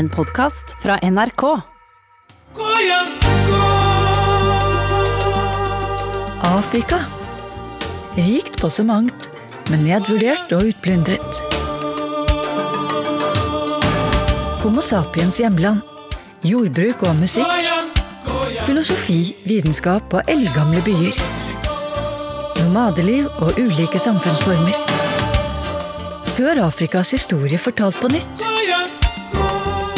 En podkast fra NRK. Afrika. Rikt på så mangt, men nedvurdert og utplyndret. Homo sapiens hjemland. Jordbruk og musikk. Filosofi, vitenskap og eldgamle byer. Nomadeliv og ulike samfunnsformer. Hør Afrikas historie fortalt på nytt.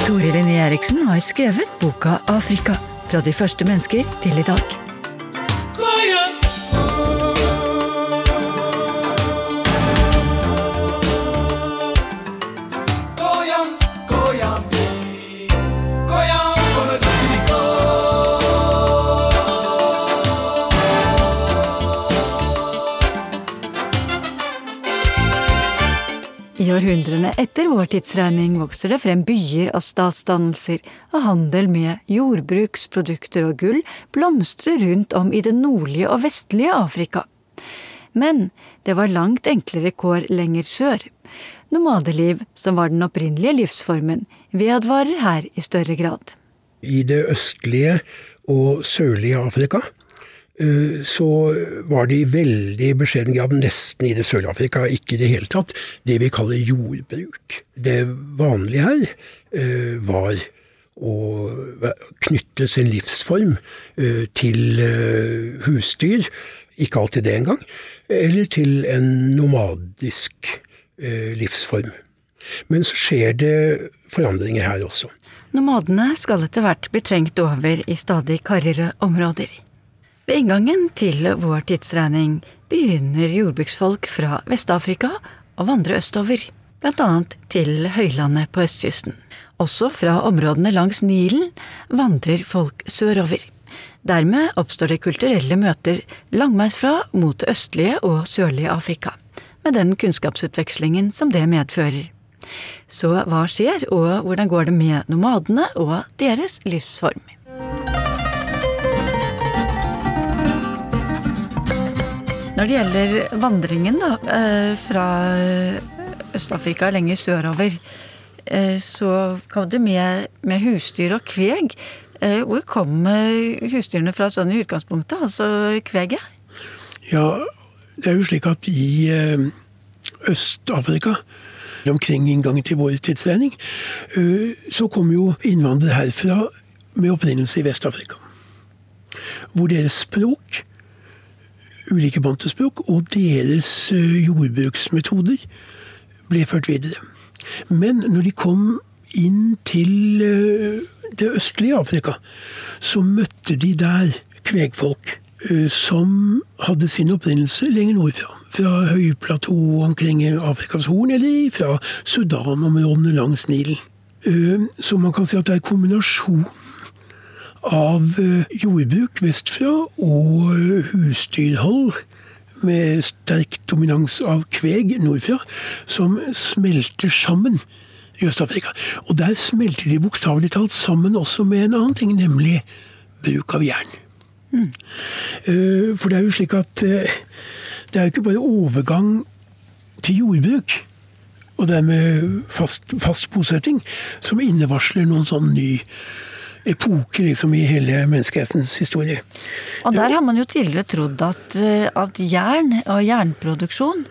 Tore Linné Eriksen har skrevet boka Afrika. Fra de første mennesker til i dag. I århundrene etter vår tidsregning vokser det frem byer og statsdannelser, og handel med jordbruksprodukter og gull blomstrer rundt om i det nordlige og vestlige Afrika. Men det var langt enklere kår lenger sør. Nomadeliv, som var den opprinnelige livsformen, vedvarer her i større grad. I det østlige og sørlige Afrika så var det i veldig beskjeden grad, nesten i det Sør-Afrika ikke i det hele tatt, det vi kaller jordbruk. Det vanlige her eh, var å knytte sin livsform eh, til husdyr, ikke alltid det engang, eller til en nomadisk livsform. Men så skjer det forandringer her også. Nomadene skal etter hvert bli trengt over i stadig karrigere områder. Ved inngangen til vår tidsregning begynner jordbruksfolk fra Vest-Afrika å vandre østover, blant annet til høylandet på østkysten. Også fra områdene langs Nilen vandrer folk sørover. Dermed oppstår det kulturelle møter langveisfra mot det østlige og sørlige Afrika, med den kunnskapsutvekslingen som det medfører. Så hva skjer, og hvordan går det med nomadene og deres livsform? Når det gjelder vandringen da, eh, fra Øst-Afrika lenger sørover, eh, så kom det med, med husdyr og kveg. Eh, hvor kom husdyrene fra sånn i utgangspunktet, altså kveget? Ja, det er jo slik at i Øst-Afrika omkring inngangen til vår tidsregning, så kom jo innvandrere herfra med opprinnelse i Vest-Afrika. Hvor deres språk ulike bantuspråk og deres eh, jordbruksmetoder ble ført videre. Men når de kom inn til eh, det østlige Afrika, så møtte de der kvegfolk eh, som hadde sin opprinnelse lenger nordfra. Fra høyplatået omkring Afrikas Horn, eller fra Sudan-områdene langs Nilen. Så man kan si at det er kombinasjon av eh, jordbruk vestfra og eh, husdyrhold med sterk dominans av kveg nordfra, som smelter sammen i Øst-Afrika. Og der smelter de bokstavelig talt sammen også med en annen ting, nemlig bruk av jern. Mm. For det er jo slik at det er jo ikke bare overgang til jordbruk og dermed fast, fast bosetting som innevarsler noen sånn ny epoke liksom, i hele menneskehetens historie. Og der har man jo tidligere trodd at, eh, at jern og jernproduksjon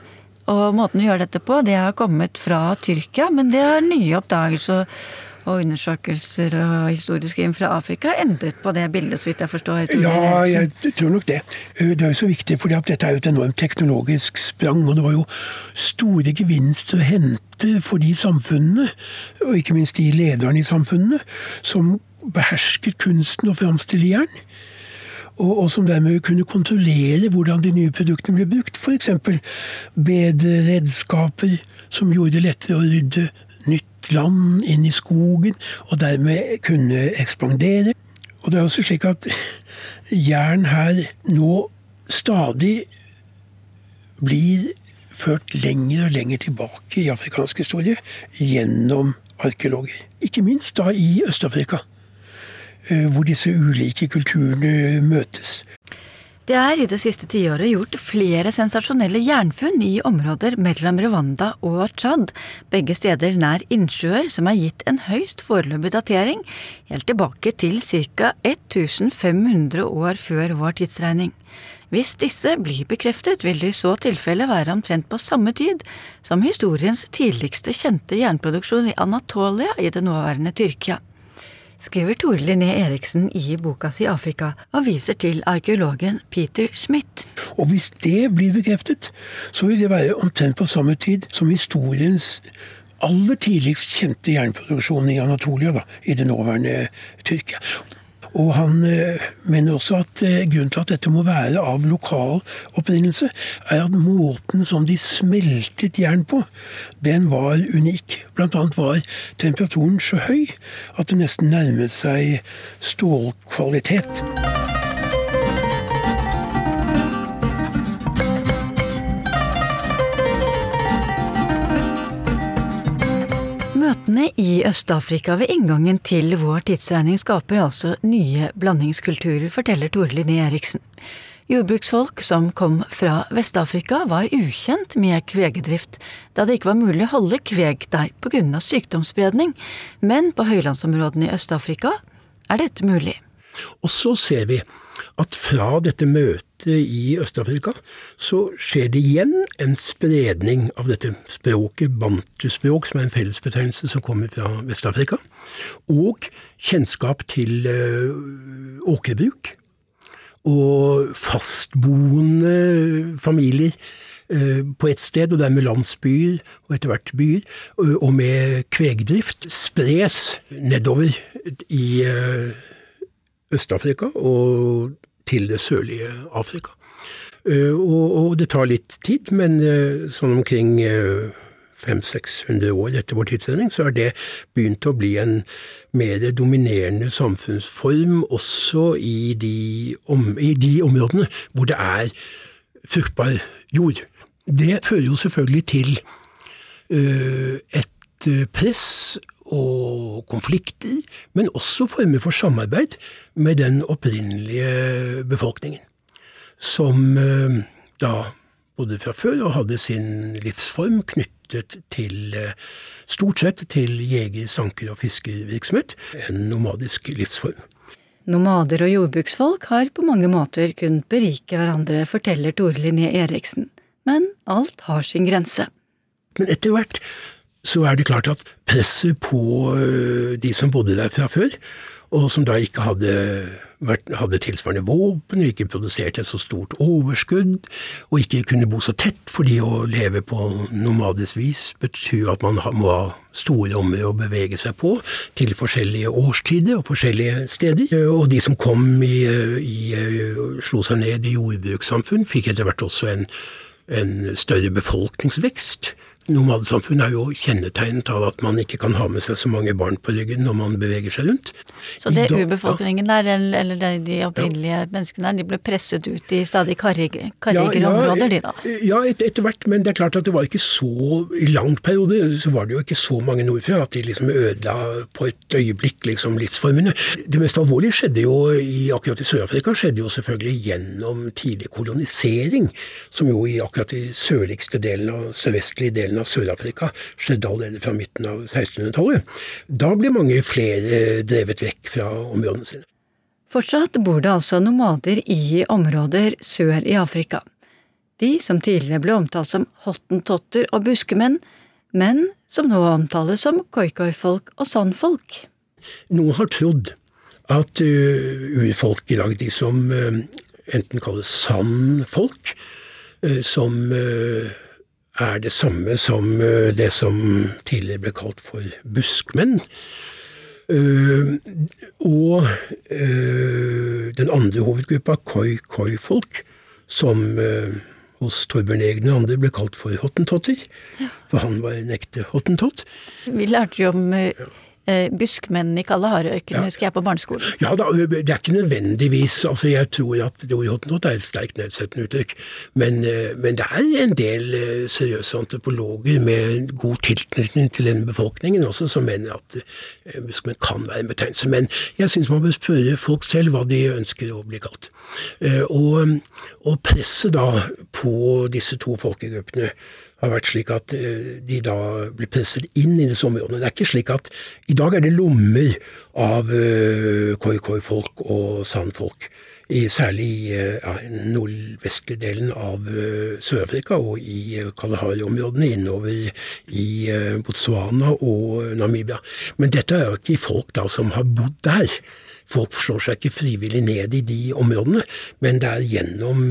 og måten å gjøre dette på, det har kommet fra Tyrkia, men det har nye oppdagelser og undersøkelser og historiske inn fra Afrika endret på det bildet, så vidt jeg forstår? Ja, jeg tror nok det. Eh, det er jo så viktig, fordi at dette er jo et enormt teknologisk sprang. Og det var jo store gevinster å hente for de samfunnene, og ikke minst de lederne i samfunnene, som behersket kunsten å framstille jern. Og, og, som dermed kunne kontrollere hvordan de nye produktene ble brukt. F.eks. bedre redskaper som gjorde det lettere å rydde nytt land inn i skogen, og dermed kunne ekspandere. Og det er også slik at jern her nå stadig blir ført lenger og lenger tilbake i afrikansk historie gjennom arkeologer. Ikke minst da i Øst-Afrika. Eh, hvor disse ulike kulturene møtes. Det er i det siste tiåret gjort flere sensasjonelle jernfunn i områder mellom Rwanda og Tsjad, begge steder nær innsjøer som er gitt en høyst foreløpig datering, helt tilbake til ca. 1500 år før vår tidsregning. Hvis disse blir bekreftet, vil det i så tilfelle være omtrent på samme tid som historiens tidligste kjente jernproduksjon i Anatolia i det nåværende Tyrkia skriver Tore Linné Eriksen i boka si Afrika, og viser til arkeologen Peter Schmidt. Og hvis det blir bekreftet, så vil det være omtrent på samme tid som historiens aller tidligst kjente jernproduksjon i Anatolia, da, i det nåværende Tyrkia. Og han eh, mener også at eh, grunnen til at dette må være av lokal opprinnelse, er at måten som de smeltet jern på, den var unik. Blant annet var temperaturen så høy at det nesten nærmet seg stålkvalitet. Møtene i Øst-Afrika ved inngangen til vår tidsregning skaper altså nye blandingskulturer, forteller Tore Linné Eriksen. Jordbruksfolk som kom fra Vest-Afrika var ukjent med kvegedrift, da det ikke var mulig å holde kveg der på grunn av sykdomsspredning, men på høylandsområdene i Øst-Afrika er dette mulig. Og så ser vi at fra dette møtet i Øst-Afrika så skjer det igjen en spredning av dette språket, bantuspråk, som er en fellesbetegnelse som kommer fra Vest-Afrika, og kjennskap til uh, åkerbruk. Og fastboende familier uh, på ett sted, og dermed landsbyer og etter hvert byer, og med kvegdrift, spres nedover i Øst-Afrika og til det sørlige Afrika. Eh, og, det tar litt tid, men eh, sånn omkring 500-600 eh, år etter vår tidsregning, så har det begynt å bli en mer dominerende samfunnsform også i de, om, i de områdene hvor det er fruktbar jord. Det fører jo selvfølgelig til et press og konflikter, men også former for samarbeid med den opprinnelige befolkningen. Som eh, da bodde fra før og hadde sin livsform knyttet til eh, stort sett til jeger-, sanker- og fiskervirksomhet, en nomadisk livsform. Nomader og jordbruksfolk har på mange måter kunnet berike hverandre, forteller Tore Linné Eriksen, men alt har sin grense. Men etter hvert så er det klart at presset på øh, de som bodde der fra før, og som da ikke hadde, vært, hadde tilsvarende våpen, og ikke produserte et så stort overskudd, og ikke kunne bo så tett, fordi å leve på nomadisk vis betyr at man må ha store områder å bevege seg på, til forskjellige årstider og forskjellige steder. Og de som kom i, i slo seg ned i jordbrukssamfunn, fikk etter hvert også en, en større befolkningsvekst. Nomadesamfunn er jo kjennetegnet av at man ikke kan ha med seg så mange barn på ryggen når man beveger seg rundt. Så det urbefolkningen ja. der, eller de opprinnelige ja. menneskene der, de ble presset ut i stadig karrigere, karrigere ja, områder, de da? Ja, et, etter hvert, men det er klart at det var ikke så I lang periode så var det jo ikke så mange nordfra at de liksom ødela på et øyeblikk liksom livsformene. Det mest alvorlige skjedde jo i, akkurat i Sør-Afrika, skjedde jo selvfølgelig gjennom tidlig kolonisering, som jo i akkurat de sørligste delen av sørvestlige delen av Sør-Afrika skjedde allerede fra midten av 1600-tallet. Da ble mange flere drevet vekk fra områdene sine. Fortsatt bor det altså nomader i områder sør i Afrika. De som tidligere ble omtalt som hottentotter og buskemenn, men som nå omtales som koikoi-folk og sandfolk. Noen har trodd at uh, urfolk i dag, de som uh, enten kalles sandfolk, uh, som er det samme som eh, det som tidligere ble kalt for buskmenn. Eh, og eh, den andre hovedgruppa, koi-koi-folk, som hos Torbjørn Egne og andre ble kalt for hottentotter, for han var en ekte hottentott. Vi lærte jo om buskmennene i Kalahari-ørkenen, husker jeg på barneskolen. Ja da, det er ikke nødvendigvis altså Jeg tror at Dorotnot er et sterkt nedsettende uttrykk, men, eh, men, det er en del eh, seriøse antropologer med god tilknytning til den befolkningen også, som mener at eh, buskmenn kan være en betegnelse. Men jeg syns man bør spørre folk selv hva de ønsker å bli kalt. Og, og presset da på disse to folkegruppene har vært slik at eh, de da blir presset inn i disse områdene. Det er ikke slik at I dag er det lommer av uh, khoi-khoi-folk og sandfolk, Særlig i uh, ja, nordvestlige delen av Sør-Afrika og i Kalahari-områdene innover i Botswana og Namibia. Men dette er jo ikke folk da som har bodd der. Folk slår seg ikke frivillig ned i de områdene, men det er gjennom,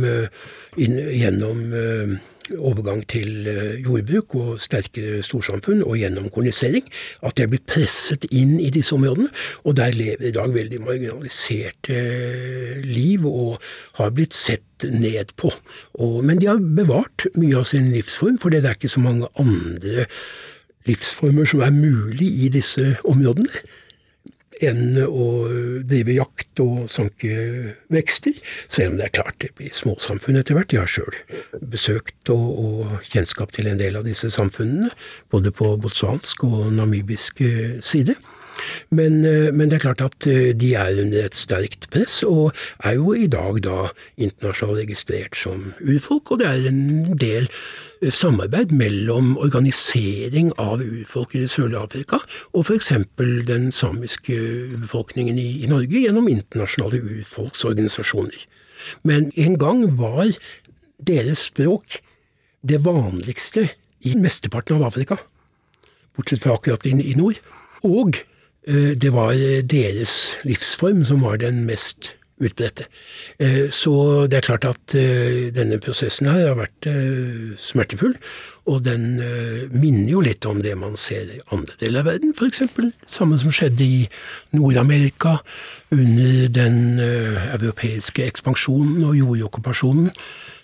gjennom overgang til eh, jordbruk og sterkere storsamfunn og gjennomkornisering, at de er blitt presset inn i disse områdene. Og der lever i dag veldig marginaliserte eh, liv og har blitt sett ned på. Og, men de har bevart mye av sin livsform, for det er ikke så mange andre livsformer som er mulig i disse områdene enn å drive jakt og sanke vekster, selv om det er klart det blir småsamfunn etter hvert. Jeg har sjøl besøkt og, og, kjennskap til en del av disse samfunnene, både på botswansk og namibisk side. Men, men, det er klart at de er under et sterkt press, og er jo i dag da internasjonalt registrert som urfolk, og det er en del samarbeid mellom organisering av urfolk i det sørlige Afrika og f.eks. den samiske befolkningen i, i Norge gjennom internasjonale urfolksorganisasjoner. Men en gang var deres språk det vanligste i mesteparten av Afrika, bortsett fra akkurat i, i nord. Og eh, det var deres livsform som var den mest utbredte. Eh, så det er klart at eh, denne prosessen her har vært eh, smertefull, og den minner jo litt om det man ser i andre deler av verden, f.eks. Samme som skjedde i Nord-Amerika under den europeiske ekspansjonen og jordokkupasjonen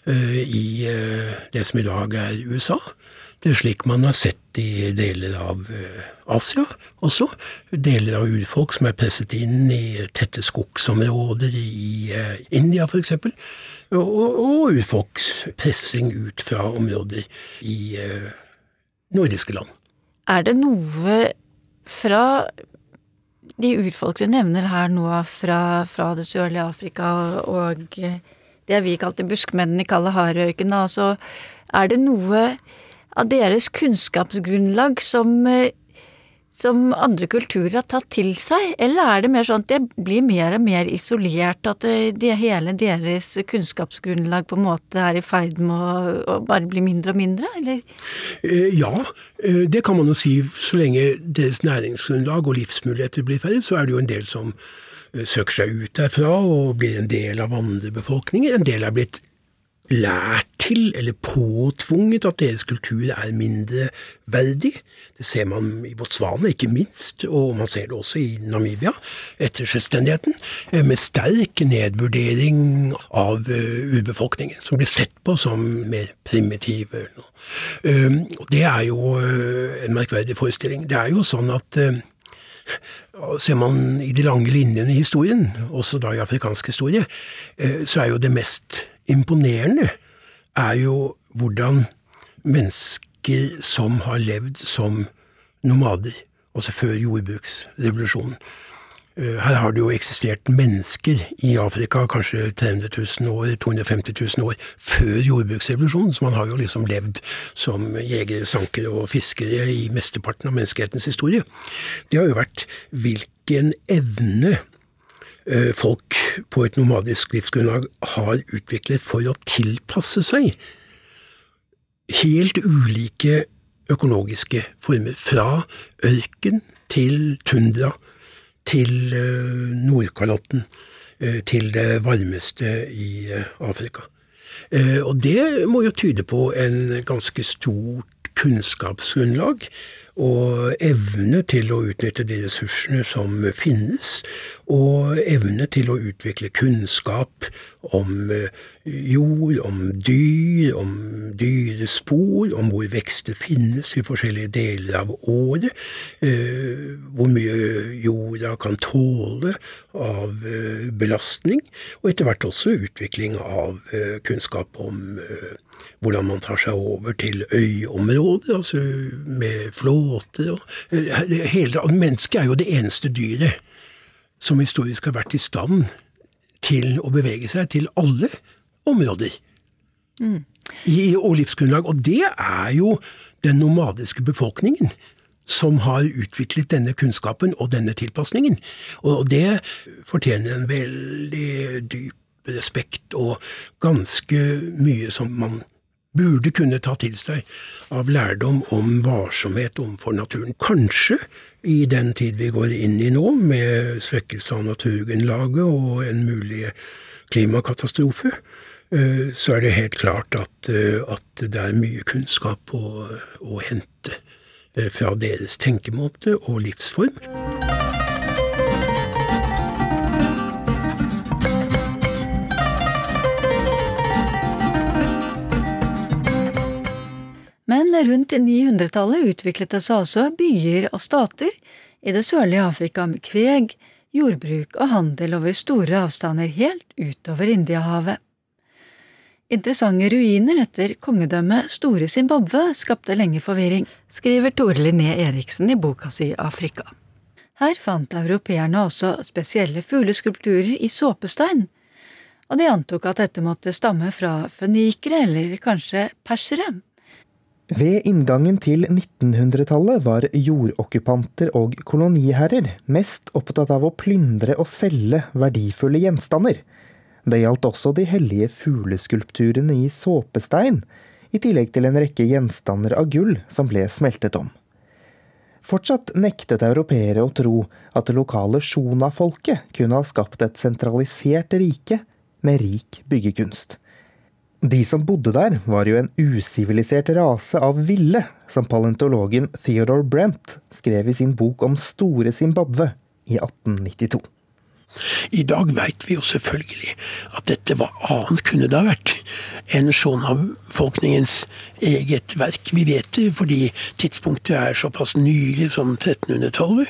i det som i dag er USA. Det er slik man har sett i deler av eh, Asia også. Deler av urfolk som er presset inn i tette skogsområder i eh, India f.eks. Og, og urfolks pressing ut fra områder i eh, nordiske land. Er det noe fra de urfolk du nevner her nå, fra, fra det sørlige Afrika og det vi kalte buskmennene i Kalahari-ørkenen, altså er det noe av deres kunnskapsgrunnlag som, eh, som andre kulturer har tatt til seg, eller er det mer sånn at det blir mer og mer isolert, at det, det hele deres kunnskapsgrunnlag på en måte er i ferd med å, å bare bli mindre og mindre, eller? Eh, ja, eh, det kan man jo si. Så lenge deres næringsgrunnlag og livsmuligheter blir færre, så er det jo en del som søker seg ut derfra og blir en del av andre befolkninger. En del er blitt lært til, eller påtvunget, at deres kultur er mindreverdig. Det ser man i Botswana, ikke minst, og man ser det også i Namibia etter selvstendigheten, eh, med sterk nedvurdering av eh, urbefolkningen, som blir sett på som mer primitiv. Eh, det er jo en merkverdig forestilling. Det er jo sånn at Ser man i de lange linjene i historien, også da i afrikansk historie, så er jo det mest imponerende, er jo hvordan mennesker som har levd som nomader, altså før jordbruksrevolusjonen eh, her har det jo eksistert mennesker i Afrika kanskje 300 000 år, 250 000 år før jordbruksrevolusjonen, så man har jo liksom levd som jegere, sankere og fiskere i mesteparten av menneskehetens historie. Det har jo vært hvilken evne folk på et nomadisk livsgrunnlag har utviklet for å tilpasse seg helt ulike økologiske former, fra ørken til tundra, til eh, Nordkalotten, eh, til det varmeste i Afrika. Og det må jo tyde på en ganske stort kunnskapsgrunnlag og evne til å utnytte de ressursene som finnes, og evne til å utvikle kunnskap om eh, jord, om dyr, om dyrespor, om hvor vekster finnes i forskjellige deler av året, eh, hvor mye jorda kan tåle av eh, belastning, og etter hvert også utvikling av kunnskap om hvordan man tar seg over til øyområder, altså med flåter og hele, Mennesket er jo det eneste dyret som historisk har vært i stand til å bevege seg til alle områder mm. i, og livsgrunnlag. Og det er jo den nomadiske befolkningen som har utviklet denne kunnskapen og denne tilpasningen. Og det fortjener en veldig dyp respekt og ganske mye som man burde kunne ta til seg av lærdom om varsomhet overfor naturen. Kanskje i den tid vi går inn i nå, med svekkelse av naturgrunnlaget og en mulig klimakatastrofe, eh, så er det helt klart at, eh, at det er mye kunnskap å, å hente eh, fra deres tenkemåte og livsform. Rundt 900-tallet utviklet det seg også byer og stater i det sørlige Afrika med kveg, jordbruk og handel over store avstander helt utover Indiahavet. Interessante ruiner etter kongedømmet Store Zimbabwe skapte lenge forvirring, skriver Tore Linné Eriksen i boka si Afrika. Her fant europeerne også spesielle fugleskulpturer i såpestein, og de antok at dette måtte stamme fra fønikere eller kanskje persere. Ved inngangen til 1900-tallet var jordokkupanter og koloniherrer mest opptatt av å plyndre og selge verdifulle gjenstander. Det gjaldt også de hellige fugleskulpturene i såpestein, i tillegg til en rekke gjenstander av gull som ble smeltet om. Fortsatt nektet europeere å tro at det lokale Shona-folket kunne ha skapt et sentralisert rike med rik byggekunst. De som bodde der, var jo en usivilisert rase av ville, som paleontologen Theodore Brent skrev i sin bok om store Zimbabwe i 1892. I dag veit vi jo selvfølgelig at dette hva annet kunne det ha vært enn Shona-befolkningens eget verk. Vi vet det fordi tidspunktet er såpass nylig som 1300-tallet.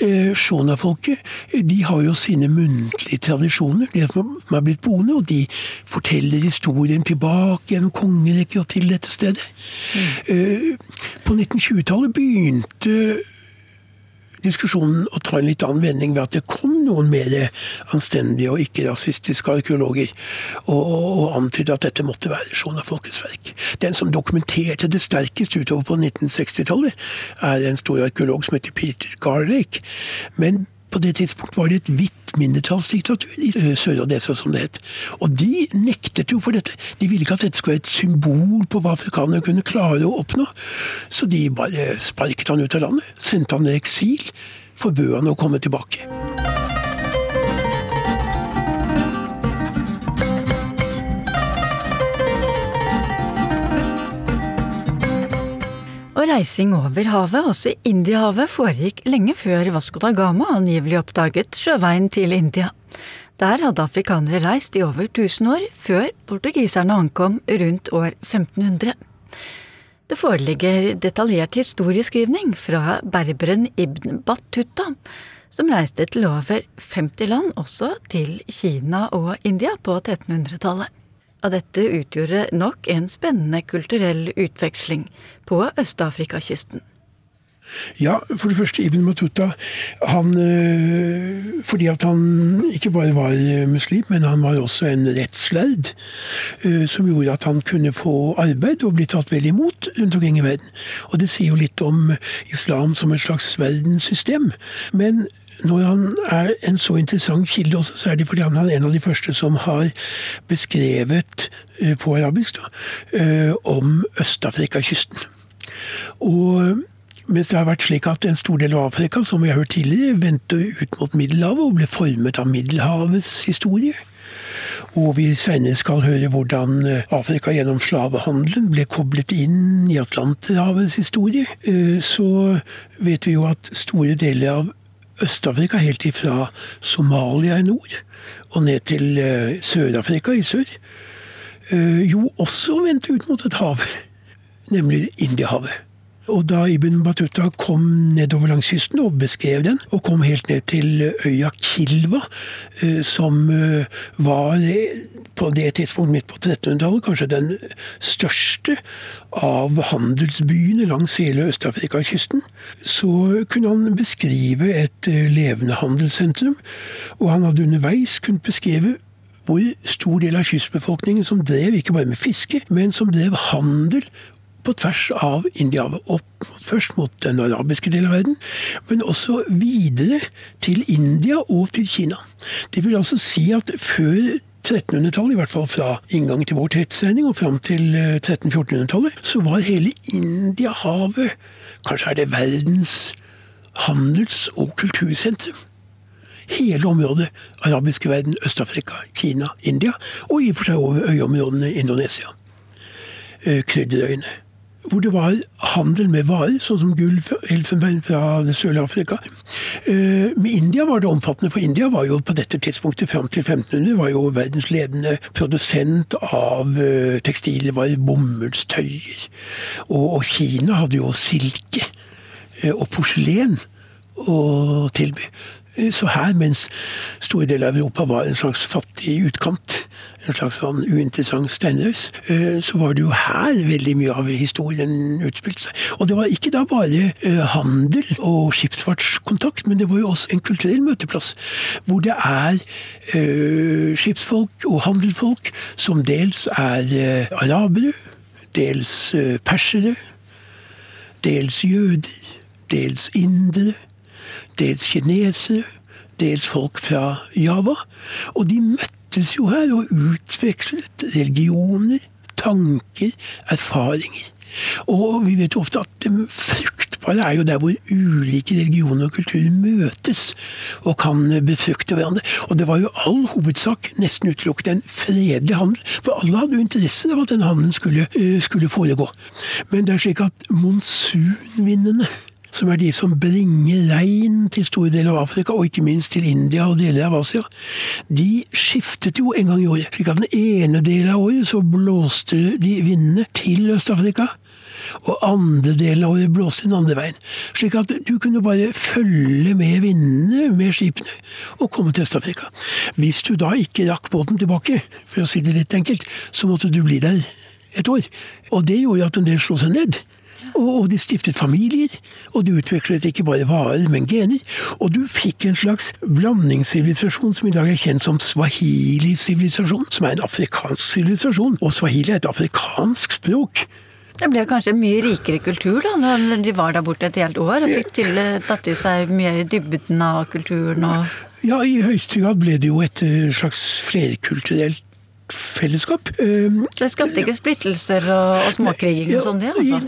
Eh, Shona-folket de har jo sine muntlige tradisjoner, de som er blitt boende, og de forteller historien tilbake gjennom kongerekker og til dette stedet. Mm. Eh, på 1920-tallet begynte diskusjonen å ta en litt annen vending ved at det kom noen mer anstendige og ikke-rasistiske arkeologer og, og, antydde at dette måtte være Shona folkets verk. Den som dokumenterte det sterkest utover på 1960-tallet, er en stor arkeolog som heter Peter Garlake. Men på det tidspunkt var det et hvitt mindretallsdiktatur i eh, Sør-Odessa, som det het. Og de nektet jo for dette. De ville ikke at dette skulle være et symbol på hva afrikanerne kunne klare å oppnå. Så de bare sparket han ut av landet. Sendte han i eksil. Forbød han å komme tilbake. Reising over havet, også Indiahavet, foregikk lenge før Vasco da Gama angivelig oppdaget sjøveien til India. Der hadde afrikanere reist i over 1000 år, før portugiserne ankom rundt år 1500. Det foreligger detaljert historieskrivning fra berberen Ibn Battuta, som reiste til over 50 land, også til Kina og India på 1300-tallet og dette utgjorde nok en spennende kulturell utveksling på Øst-Afrikakysten. Ja, for det første, Ibn Matuta, han, øh, fordi at han ikke bare var muslim, men han var også en rettslærd, øh, som gjorde at han kunne få arbeid og bli tatt vel imot rundt omkring i verden. Og det sier jo litt om islam som et slags verdenssystem. Men når han er en så interessant kilde også, så er det fordi han er en av de første som har beskrevet eh, på arabisk da, eh, om Øst-Afrika-kysten. Og mens det har vært slik at en stor del av Afrika, som vi har hørt tidligere, vendte ut mot Middelhavet og ble formet av Middelhavets historie. og vi senere skal høre hvordan eh, Afrika gjennom slavehandelen ble koblet inn i Atlanterhavets historie, eh, så vet vi jo at store deler av Øst-Afrika, helt ifra Somalia i nord og ned til Sør-Afrika i sør, jo også vendte ut mot et hav, nemlig Indiahavet. Og da Ibn Battuta kom nedover langs kysten og beskrev den, og kom helt ned til øya Kilva, eh, som eh, var eh, på det tidspunktet midt på 1300-tallet kanskje den største av handelsbyene langs hele Øst-Afrika-kysten, så kunne han beskrive et levende handelssentrum. Og han hadde underveis kunnet beskrive hvor stor del av kystbefolkningen som drev ikke bare med fiske, men som drev handel på tvers av Indiahavet. Opp først mot den arabiske delen av verden, men også videre til India og til Kina. Det vil altså si at før 1300-tallet, i hvert fall fra inngangen til vår tidsregning og fram til 1300-1400-tallet, eh, så var hele Indiahavet Kanskje er det verdens handels- og kultursentrum. Hele området. Arabiske verden, Øst-Afrika, Kina, India, og i og for seg over øyområdene Indonesia. Eh, krydderøyene hvor det var handel med varer, sånn som gull, elfenbein fra det sørlige Afrika. Eh, med India var det omfattende, for India var jo på dette tidspunktet fram til 1500 var jo verdens ledende produsent av eh, tekstilvarer, bomullstøyer. Og, Kina hadde jo silke eh, og porselen å tilby. Så her, mens store deler av Europa var en slags fattig utkant, en slags sånn uinteressant steinrøys, eh, så var det jo her veldig mye av historien utspilte seg. Og det var ikke da bare eh, handel og skipsfartskontakt, men det var jo også en kulturell møteplass. Hvor det er uh, skipsfolk og handelfolk som dels er arabere, dels persere, dels jøder, dels indere, dels kinesere, dels folk fra Java. Og de møtte møttes jo her og utvekslet religioner, tanker, erfaringer. Og vi vet jo ofte at det fruktbare er jo der hvor ulike religioner og kulturer møtes og kan befrukte hverandre. Og det var jo all hovedsak nesten utelukkende en fredelig handel, for alle hadde jo interesse av at den handelen skulle, eh, skulle foregå. Men det er slik at monsunvindene som er de som bringer regn til store deler av Afrika, og ikke minst til India og deler av Asia, de skiftet jo en gang i året. slik at Den ene delen av året så blåste de vindene til Øst-Afrika. Og andre delen av året blåste den andre veien. Slik at du kunne bare følge med vindene med skipene og komme til Øst-Afrika. Hvis du da ikke rakk båten tilbake, for å si det litt enkelt, så måtte du bli der et år. Og det gjorde at en del slo seg ned. Og de stiftet familier, og de utviklet ikke bare varer, men gener. Og du fikk en slags blandingssivilisasjon som i dag er kjent som swahili-sivilisasjon, som er en afrikansk sivilisasjon. Og swahili er et afrikansk språk. Det ble kanskje en mye rikere kultur da, når de var der borte et helt år og fikk til, tatt i seg mye i dybden av kulturen og Ja, i høyeste grad ble det jo et eh, slags flerkulturelt fellesskap. Ehm, det skapte ikke splittelser og, og småkriging og sånn, det? altså?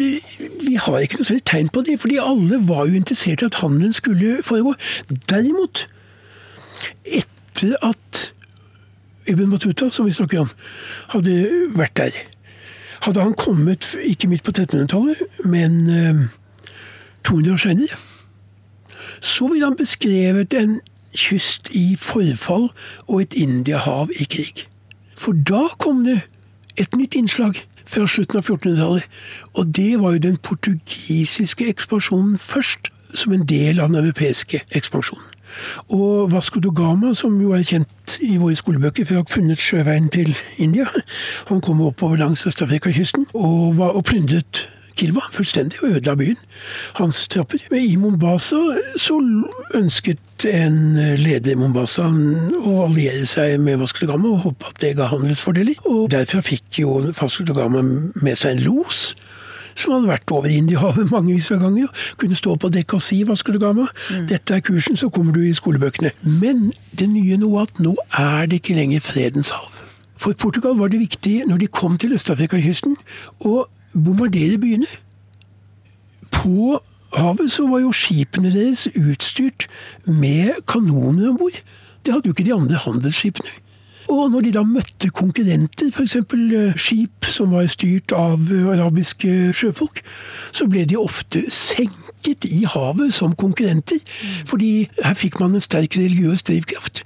Vi har ikke noe særlig tegn på det, fordi alle var jo interessert i at handelen skulle foregå. Derimot, etter at Ibn Batuta, som vi snakker om, hadde vært der, hadde han kommet ikke midt på 1300-tallet, men 200 ehm, år senere, så ville han beskrevet en kyst i forfall og et Indiahav i krig. For da kom det et nytt innslag før slutten av 1400-tallet. Og det var jo den portugisiske ekspansjonen først, som en del av den europeiske ekspansjonen. Og Vasco do Gama, som jo er kjent i våre skolebøker for å ha funnet sjøveien til India, han kom oppover langs Øst-Afrika-kysten og, og plyndret Kilwa fullstendig og ødela byen. Hans tropper. I Mombasa så ønsket en leder i Mombasa å alliere seg med Vasco da Gama og håpe at det ga handelsfordeler. Og derfra fikk jo Vasco da Gama med seg en los som hadde vært over Indiahavet mangevis av ganger. Kunne stå på dekk og si Vasco da Gama, mm. dette er kursen, så kommer du i skolebøkene. Men det nye nå at nå er det ikke lenger fredens hav. For Portugal var det viktig når de kom til Øst-Afrika-kysten, å bombardere byene. På havet så var jo skipene deres utstyrt med kanoner om bord. Det hadde jo ikke de andre handelsskipene. Og når de da møtte konkurrenter, f.eks. skip som var styrt av arabiske sjøfolk, så ble de ofte senket i havet som konkurrenter. Fordi her fikk man en sterk religiøs drivkraft.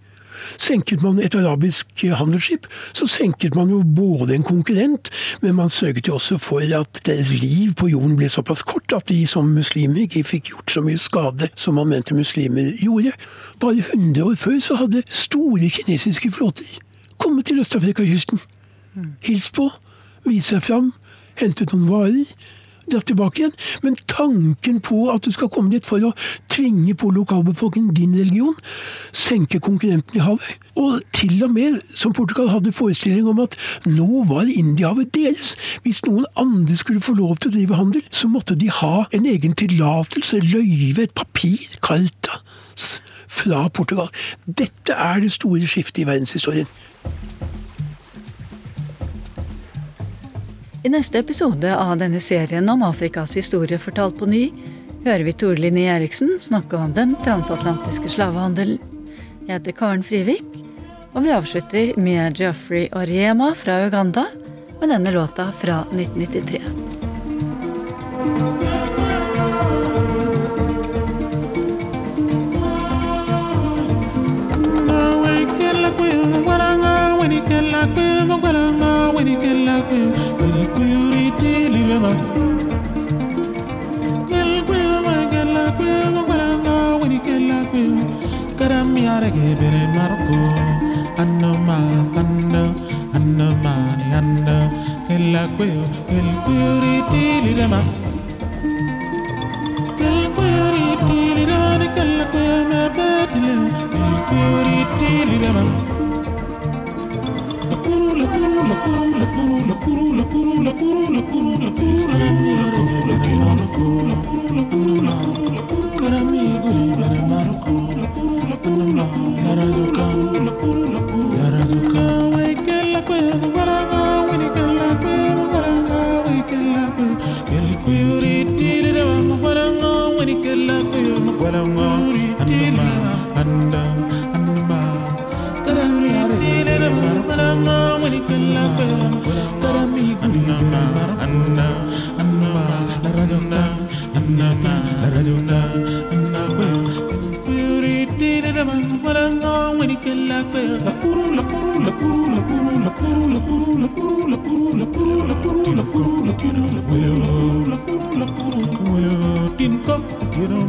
Senket man et arabisk handelsskip, så senket man jo både en konkurrent, men man sørget jo også for at deres liv på jorden ble såpass kort at de som muslimer ikke fikk gjort så mye skade som man mente muslimer gjorde. Bare 100 år før så hadde store kinesiske flåter kommet til Øst-Afrikakysten. Hilst på, vist seg fram, hentet noen varer dratt tilbake igjen. Men tanken på at du skal komme dit for å tvinge på lokalbefolkningen din religion, senke konkurrenten i havet. Og til og med, som Portugal hadde forestilling om at nå var Indiahavet deres. Hvis noen andre skulle få lov til å drive handel, så måtte de ha en egen tillatelse, løyve, et papir, cartas, fra Portugal. Dette er det store skiftet i verdenshistorien. I neste episode av denne serien om Afrikas historie fortalt på ny, hører vi Tore Linné Eriksen snakke om den transatlantiske slavehandelen. Jeg heter Karen Frivik, og vi avslutter med Geoffrey Oriema fra Uganda med denne låta fra 1993. Kella kweo El kweo tili dama El kweo tili dama Kella kweo me betile El tili dama La puru la puru la puru la puru la puru la puru la puru la puru la puru la puru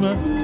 Liebe.